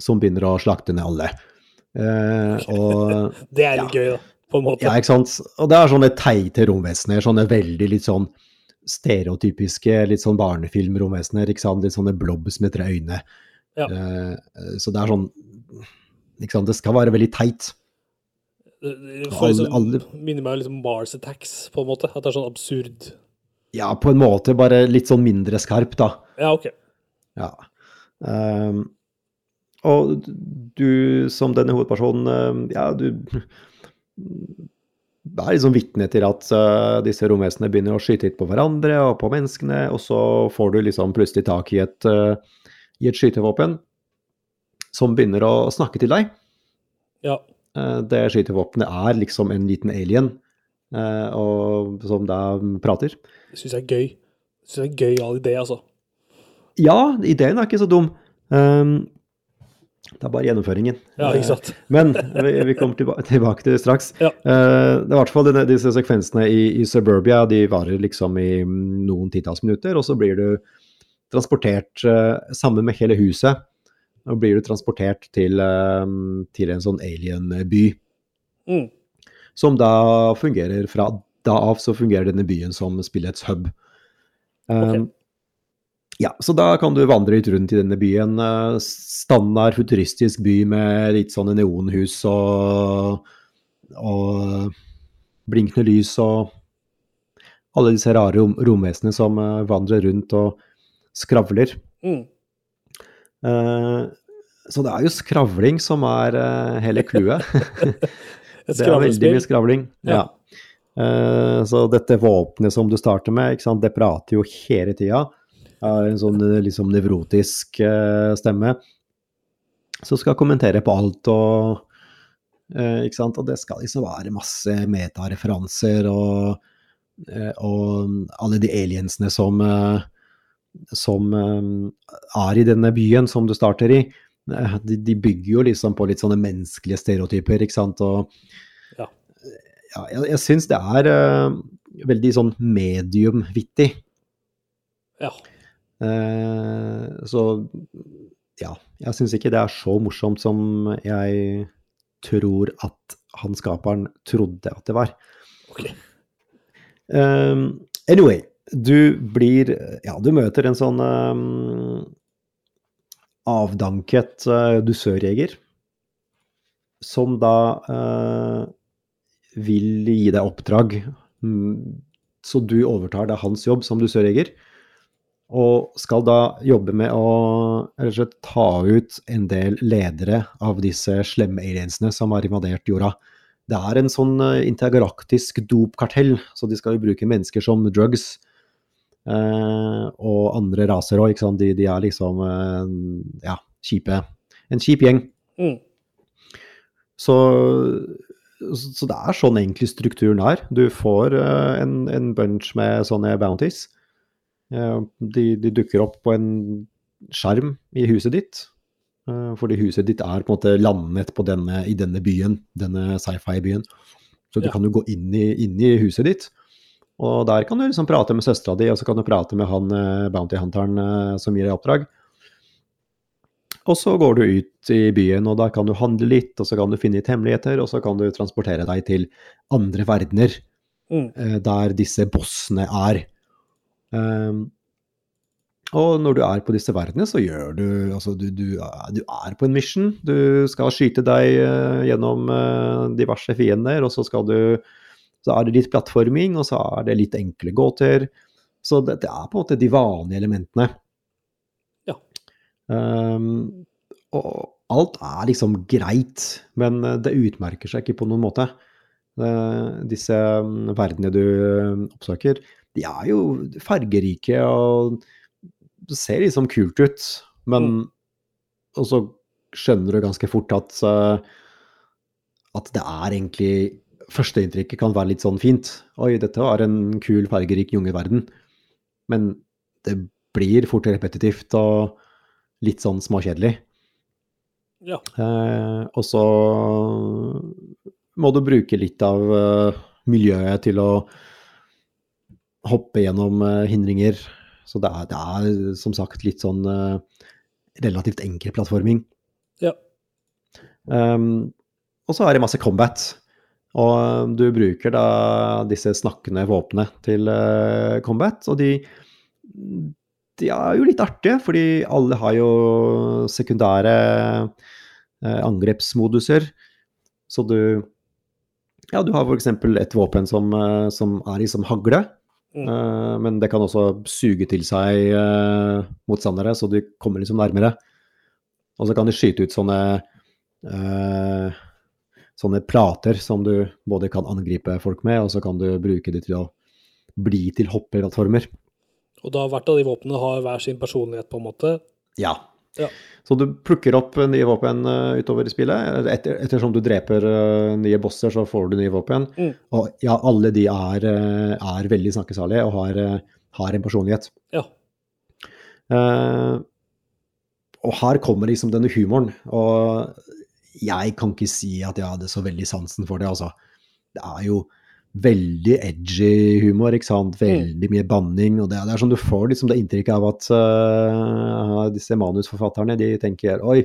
Som begynner å slakte ned alle. Eh, og Det er litt gøy, da. På en måte. ja, ikke sant. Og det er sånne teite romvesener. Sånne veldig litt sånn stereotypiske, litt sånn barnefilmromvesener. Litt sånne blobs med tre øyne. Ja. Uh, så det er sånn Ikke sant. Det skal være veldig teit. Det får liksom, alle- minner meg liksom Mars Attacks, på en måte. At det er sånn absurd. Ja, på en måte bare litt sånn mindre skarp, da. Ja, ok. Ja. Ehm, og du som denne hovedpersonen, ehm, ja, du er liksom vitne til at uh, disse romvesenene begynner å skyte litt på hverandre og på menneskene, og så får du liksom plutselig tak i et, uh, i et skytevåpen som begynner å snakke til deg. Ja. Uh, det skytevåpenet er liksom en liten alien, og, som da prater. Det syns jeg er gøy. Det synes jeg er en gøyal idé, altså. Ja, ideen er ikke så dum. Ehm, det er bare gjennomføringen. Ja, ikke sant. Men vi, kommer tilba tilbake til det straks. Ja. Uh, det er i hvert fall disse sekvensene i, i Suburbia de varer liksom i noen titalls minutter, og så blir du transportert uh, sammen med hele huset. Og blir du transportert til, uh, til en sånn alien-by, Mm. som da fungerer fra da av så fungerer denne byen som spillets hub. Um, Ja, så da kan du vandre litt rundt i denne byen. eh, Standard futuristisk by med litt sånne neonhus og, og blinkende lys og alle disse rare rom romvesenene som eh, vandrer rundt og skravler. Mm. Uh, så det er jo skravling som er uh, hele clouet. Det er veldig mye skravling. Ja. Ja. Uh, så dette våpenet som du starter med, det prater jo hele tida. Har en sånn liksom nevrotisk eh, stemme. Som skal kommentere på alt og eh, Ikke sant. Og det skal liksom være masse metareferanser og, eh, og alle de aliensene som som er i denne byen som du starter i. De, de bygger jo liksom på litt sånne menneskelige stereotyper, ikke sant. Og Ja. ja, jeg, jeg syns det er eh, veldig sånn medium-vittig. Ja. Eh, så ja, jeg syns ikke det er så morsomt som jeg tror at han skaperen trodde at det var. Ok. Um, anyway, du blir Ja, du møter en sånn um, avdanket uh, dusørjeger som da uh, vil gi deg oppdrag. Mm, så du overtar da hans jobb som dusørjeger. Og skal da jobbe med å slett ta ut en del ledere av disse slemme aliensene som har invadert jorda. Det er en sånn eh, intergalaktisk dopkartell, så de skal jo bruke mennesker som drugs. Eh, og andre raser òg. De, de er liksom eh, ja, kjipe. En kjip gjeng. Mm. Så, så det er sånn egentlig strukturen er. Du får eh, en, en bunch med sånne bounties. Eh, de, de dukker opp på en skjerm i huset ditt. eh, Fordi huset ditt er på en måte landet på denne, i denne byen, denne sci-fi-byen. Så du Ja. kan jo gå inn i, inn i huset ditt. Og der kan du liksom prate med søstera di, og så kan du prate med han eh, bounty hunteren som gir deg oppdrag. Og så går du ut i byen, og da kan du handle litt, og så kan du finne litt hemmeligheter, og så kan du transportere deg til andre verdener Mm. der disse bossene er. Ehm, og når du er på disse verdenene, så gjør du Altså, du, du, er- du er på en mission. Du skal skyte deg uh, gjennom uh, diverse fiender, og så skal du Så er det litt plattforming, og så er det litt enkle gåter. Så det, det er på en måte de vanlige elementene. Ja. Um, og alt er liksom greit, men eh, det utmerker seg ikke på noen måte. Uh, disse mm, verdenene du eh, oppsøker, de er jo fargerike og det ser liksom kult ut, men Og så skjønner du ganske fort at eh, at det er egentlig Førsteinntrykket kan være litt sånn fint. Oi, dette var en kul, fargerik jungelverden. Men det blir fort repetitivt og litt sånn småkjedelig. Ja. Eh, og så må du bruke litt av eh, miljøet til å hoppe gjennom eh, hindringer. Så det er, det er som sagt litt sånn eh, relativt enkel plattforming. Ja. Um, og så er det masse combat. Og eh, du bruker da disse snakkende våpnene til combat, og de de er jo litt artige, fordi alle har jo sekundære angrepsmoduser. Så du Ja, du har f.eks. et våpen som, som er i som hagle. Mm. eh, men det kan også suge til seg uh, motstandere, så du kommer liksom nærmere. Og så kan du skyte ut sånne uh, sånne plater som du både kan angripe folk med, og så kan du bruke de til å bli til hoppeplattformer. Og da hvert av de våpnene har hver sin personlighet, på en måte. Ja. Ja. Så du plukker opp nye våpen eh, utover i spillet. Etter, ettersom du dreper eh, nye bosser, så får du nye våpen. Mm. Og ja, alle de er, eh, er veldig snakkesalige og har, eh, har en personlighet. Ja. Uh, og her kommer liksom denne humoren. Og jeg kan ikke si at jeg hadde så veldig sansen for det, altså. Det er jo veldig edgy humor, ikke sant. Veldig mye banning. Og det, det er sånn du får liksom det inntrykket av at uh, disse manusforfatterne, de tenker oi.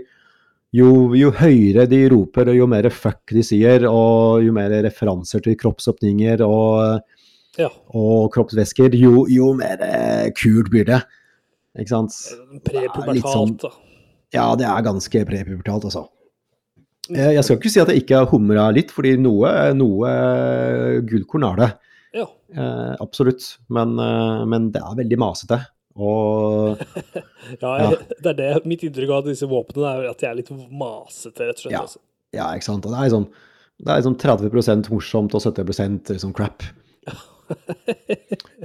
Jo, jo høyere de roper, og jo mer fuck de sier, og jo mer referanser til kroppsåpninger og ja. og kroppsvæsker, jo, jo mer kult blir det. Ikke sant? Er Prepubertalt, sånn- da. Ja, det er ganske prepubertalt, altså. Eh, Jeg skal ikke si at jeg ikke har humra litt, fordi noe, noe gullkorn er det. Ja. Eh, absolutt. Men, eh, men det er veldig masete. Og Ja, jeg, det er det mitt inntrykk av disse våpnene er at de er litt masete, rett og slett. Ja. Altså. ja, ikke sant. Og det er sånn, det er sånn 30% morsomt og 70% liksom crap.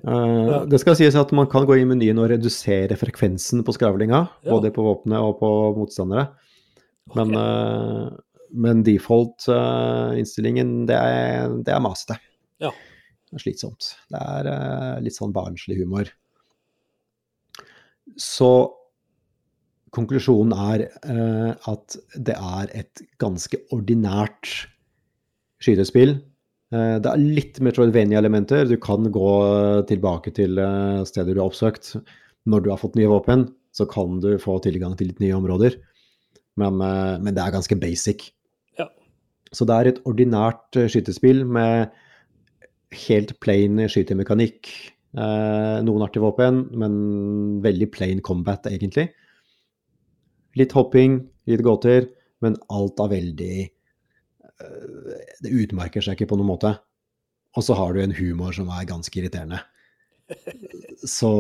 Eh, det skal sies at man kan gå i menyen og redusere frekvensen på skravlinga, Ja. både på våpenet og på motstandere. Men, eh, men default-innstillingen, det, er, det er masete. Ja. Det er slitsomt. Det er eh, litt sånn barnslig humor. Så konklusjonen er eh, at det er et ganske ordinært skytespill. Eh, det er litt Metroidvania-elementer. Du kan gå tilbake til eh, steder du har oppsøkt. Når du har fått nye våpen, så kan du få tilgang til litt nye områder. Men, eh, men det er ganske basic. Så det er et ordinært eh, skytespill med helt plain skytemekanikk. Eh, noen artige våpen, men veldig plain combat, egentlig. Litt hopping, litt gåter, men alt er veldig eh, Det utmerker seg ikke på noen måte. Og så har du en humor som er ganske irriterende. Så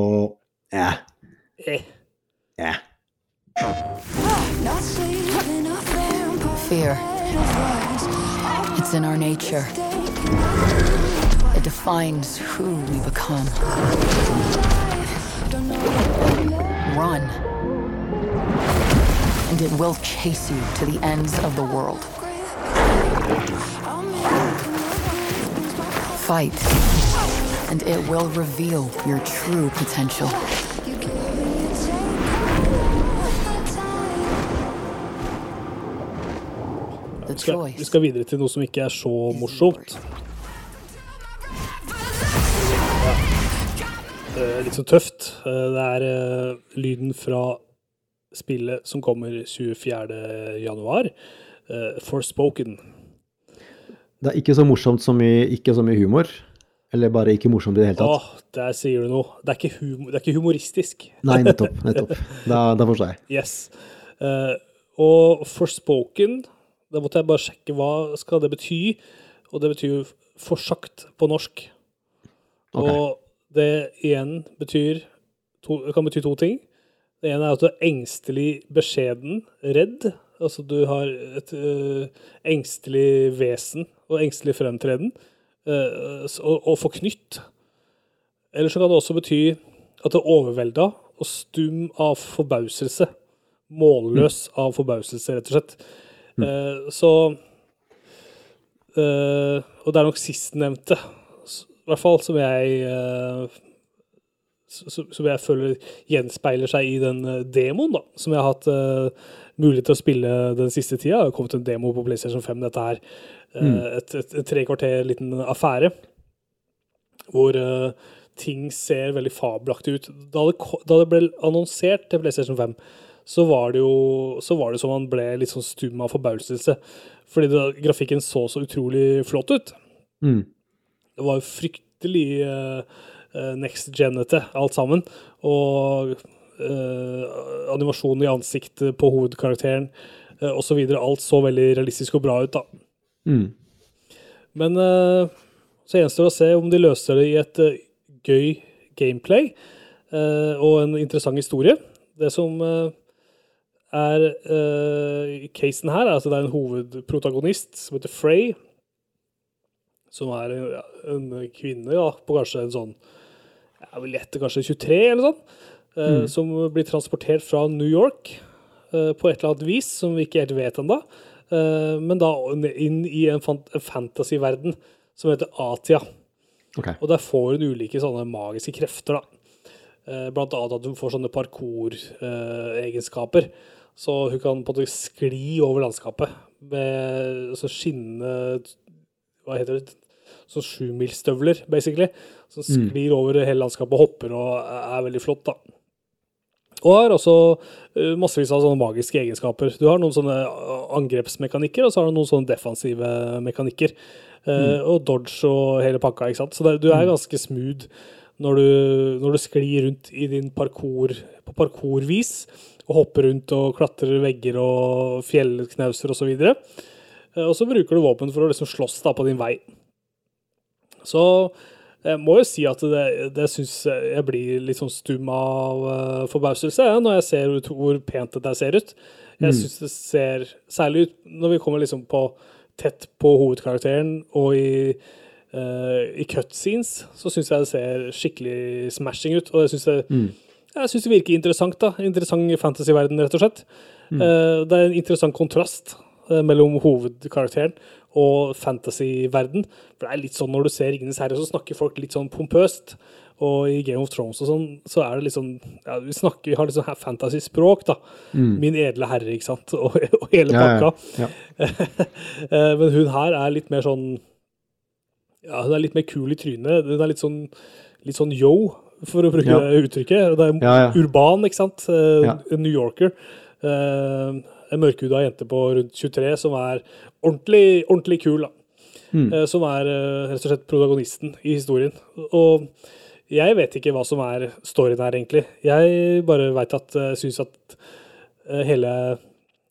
ja. eh. Ja. Fear. It's in our nature. It defines who we become. Run. And it will chase you to the ends of the world. Fight. And it will reveal your true potential. Vi skal, vi skal videre til noe som ikke er så morsomt. Ja. Eh, Litt så tøft. Eh, Det er eh, lyden fra spillet som kommer 24. januar. eh, Forspoken. Det er ikke så morsomt som i ikke så mye humor. Eller bare ikke morsomt i det hele tatt. Åh, der sier du noe. Det er ikke, humor, det er ikke humoristisk. Nei, nettopp. nettopp. Da, da forstår jeg. Yes. Uh, og forspoken, da måtte jeg bare sjekke hva skal det bety. Og det betyr jo forsagt på norsk. Okay. Og det igjen betyr to, kan bety to ting. Det ene er at du er engstelig beskjeden, redd. Altså du har et ø, engstelig vesen og engstelig fremtreden. Ø, og, og forknytt. Eller så kan det også bety at det er overvelda og stum av forbauselse. Målløs av forbauselse, rett og slett. Eh, så eh, Og det er nok sistnevnte, i hvert fall, som jeg eh, Som jeg føler gjenspeiler seg i den demoen, da, som jeg har hatt uh, mulighet til å spille den siste tida. Det har kommet en demo på PlayStation 5, dette her. Mm. et, et, et tre kvarter liten affære. Hvor uh, ting ser veldig fabelaktig ut. Da det, da det ble annonsert til PlayStation 5, så var det jo så var det som man ble litt sånn stum av forbauselse. Fordi det, grafikken så så utrolig flott ut. Mm. Det var jo fryktelig uh, next genete, alt sammen. Og uh, animasjonen i ansiktet på hovedkarakteren uh, osv. Alt så veldig realistisk og bra ut, da. Mm. Men uh, så gjenstår det å se om de løser det i et gøy gameplay og en interessant historie. Det som er uh, casen her, altså det er en hovedprotagonist som heter Frey. Som er en, en kvinne ja, på kanskje en sånn Jeg vil gjette kanskje 23 eller sånn. eh, Som blir transportert fra New York uh, på et eller annet vis, som vi ikke helt vet ennå. Eh, men da inn i en, fant en fantasyverden som heter Atia. Okay. Og der får hun ulike sånne magiske krefter, da. Eh, Blant annet at hun får sånne parkour-egenskaper. Så hun kan på en måte skli over landskapet med så skinnende Hva heter det? Sånn sjumilsstøvler, basically. Som sklir over hele landskapet og hopper og er veldig flott, da. Og har også eh, massevis av sånne magiske egenskaper. Du har noen sånne eh, angrepsmekanikker, og så har du noen sånne defensive mekanikker. Mm. Og dodge og hele pakka, ikke sant. Så det, du er ganske smooth når du, når du sklir rundt i din parkour på parkourvis, og hopper rundt og klatrer vegger og fjellknauser osv. Og, så og så bruker du våpen for å liksom slåss da på din vei. Så jeg må jo si at det, det syns jeg blir litt sånn stum av uh, forbauselse ja, når jeg ser ut hvor pent det der ser ut. Jeg syns det ser særlig ut når vi kommer liksom på tett på hovedkarakteren og i, uh, i cutscenes, så syns jeg det ser skikkelig smashing ut. Og jeg syns det, jeg synes det virker interessant. da, Interessant fantasyverden, rett og slett. Mm. det er en interessant kontrast eh, mellom hovedkarakteren og fantasyverden. For det er litt sånn når du ser Ringenes herre, så snakker folk litt sånn pompøst. Og i Game of Thrones og sånn, så er det sånn ja, Vi snakker, vi har her fantasyspråk, da. Min edle herre, ikke sant. Og, og hele Ja, ja, ja. Eh, Men hun her er litt mer sånn Ja, hun er litt mer kul i trynet. Hun er litt sånn, litt sånn yo, for å bruke Ja. det uttrykket. Det er Ja, ja. urban, ikke sant. Eh, New Yorker. Uh, En mørkhuda jente på rundt 23 som er ordentlig, ordentlig kul, da. Mm. Uh, Som er uh, rett og slett protagonisten i historien. Og jeg vet ikke hva som er storyen her, egentlig. Jeg bare veit at jeg syns at hele,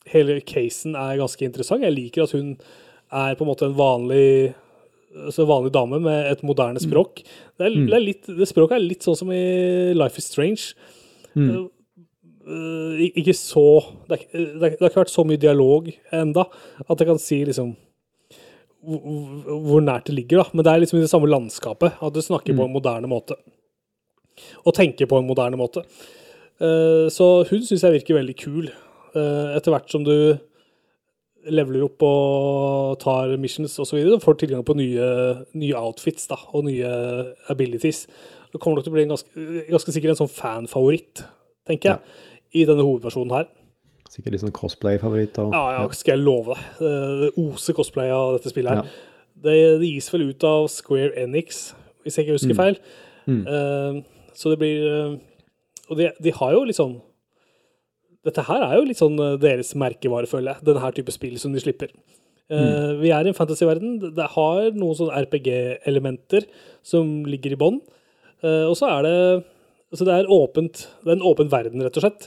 hele casen er ganske interessant. Jeg liker at hun er på en måte en vanlig altså vanlig dame med et moderne språk. Det, er, det, er litt, det språket er litt sånn som i Life is Strange. Mm. Uh, ikke så det, er, det, har ikke vært så mye dialog enda at jeg kan si liksom hvor, hvor- nært det ligger, da. Men det er liksom i det samme landskapet. At du snakker på en moderne måte. Og tenker på en moderne måte. Uh, så hun syns jeg virker veldig kul. Uh, etter hvert som du leveler opp og tar missions osv., får tilgang på nye, nye outfits da, og nye abilities. Det kommer nok til å bli en ganske, ganske sikkert en sånn fanfavoritt, tenker jeg, i denne hovedversjonen her. Sikkert litt sånn cosplay-favoritt. Ja, ja, skal jeg love deg. Det oser cosplay av dette spillet her. Ja. Det, det gis vel ut av Square Enix, hvis jeg ikke husker feil. Eh, så det blir uh, Og de, de har jo litt sånn Dette her er jo litt sånn eh, deres merkevare, føler jeg. Denne her type spill som de slipper. Mm. Vi er i en fantasyverden. Det har noen sånne RPG-elementer som ligger i bånn. Eh, og så er det Altså det er åpent. Det er en åpen verden, rett og slett.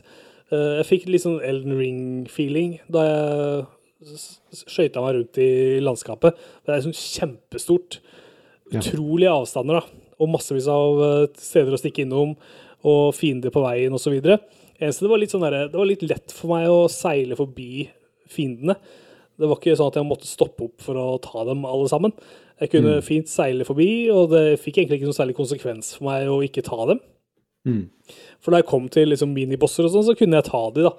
Eh, jeg fikk litt sånn Elden Ring-feeling da jeg skøyta meg rundt i landskapet. Det er sånn kjempestort. Utrolige avstander, da. Og massevis av eh, steder å stikke innom, og fiender på veien osv. Eneste det var litt sånn der, Det var litt lett for meg å seile forbi fiendene. Det var ikke sånn at jeg måtte stoppe opp for å ta dem alle sammen. Jeg kunne fint seile forbi, og det fikk egentlig ikke noe særlig konsekvens for meg å ikke ta dem. For da jeg kom til liksom minibosser og sånn, så kunne jeg ta de da,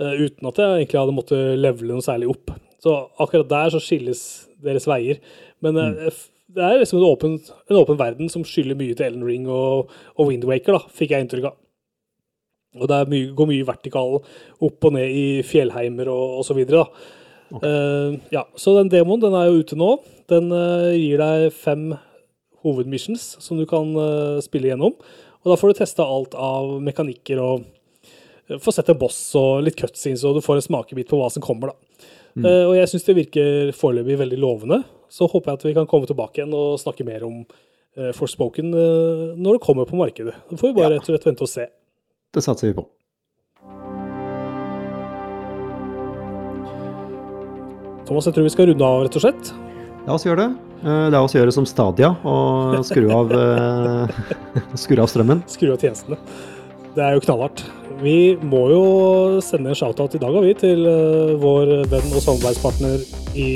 eh, uten at jeg egentlig hadde måttet levele noe særlig opp. Så akkurat der så skilles deres veier. Men eh, det er liksom en åpen, en åpen verden som skylder mye til Ellen Ring og, og Windwaker, da, fikk jeg inntrykk av. Og det er mye, går mye vertikal opp og ned i fjellheimer og, osv. da. Eh, ja, så den demoen den er jo ute nå. Den uh, gir deg fem hovedmissions som du kan uh, spille gjennom. Og da får du testa alt av mekanikker og uh, få sett en boss og litt cutscenes, og du får en smakebit på hva som kommer, da. Eh, og jeg syns det virker foreløpig veldig lovende. Så håper jeg at vi kan komme tilbake igjen og snakke mer om uh, Forspoken når det kommer på markedet. Da får vi bare rett og slett vente og se. Det satser vi på. Thomas, jeg tror vi skal runde av, rett og slett. La oss gjøre det. Eh, La oss gjøre det som Stadia og skru av, eh, skru av strømmen. Skru av tjenestene. Det er jo knallhardt. Vi må jo sende en shout-out i dag, vi, til eh, vår venn og samarbeidspartner i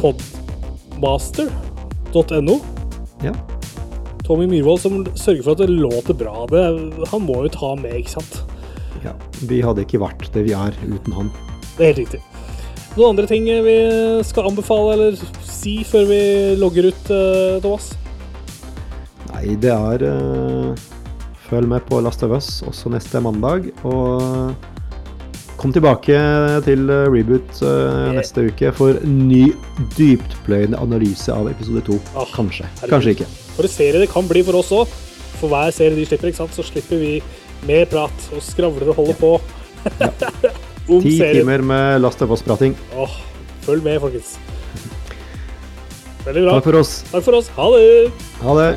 podmaster.no. Ja. Tommy Myhrvold som sørger for at det låter bra. Det, han må jo ta med, ikke sant? ja. Vi hadde ikke vært det vi er uten han. Det er helt riktig. Noen andre ting vi skal anbefale eller si før vi logger ut, eh, Thomas? Nei, det er uh, Følg med på Last of Us også neste mandag. Og kom tilbake til eh, Reboot uh, neste uke for ny dyptpløyende analyse av episode to. Ah, Kanskje. Kanskje ikke. For en serie det kan bli for oss òg. For hver serie de slipper, ikke sant, så slipper vi mer prat og skravler og holder på. Ti timer med Last of Us-prating. Åh, følg med, folkens. Veldig bra. Takk for oss. Takk for oss. Ha det! Ha det.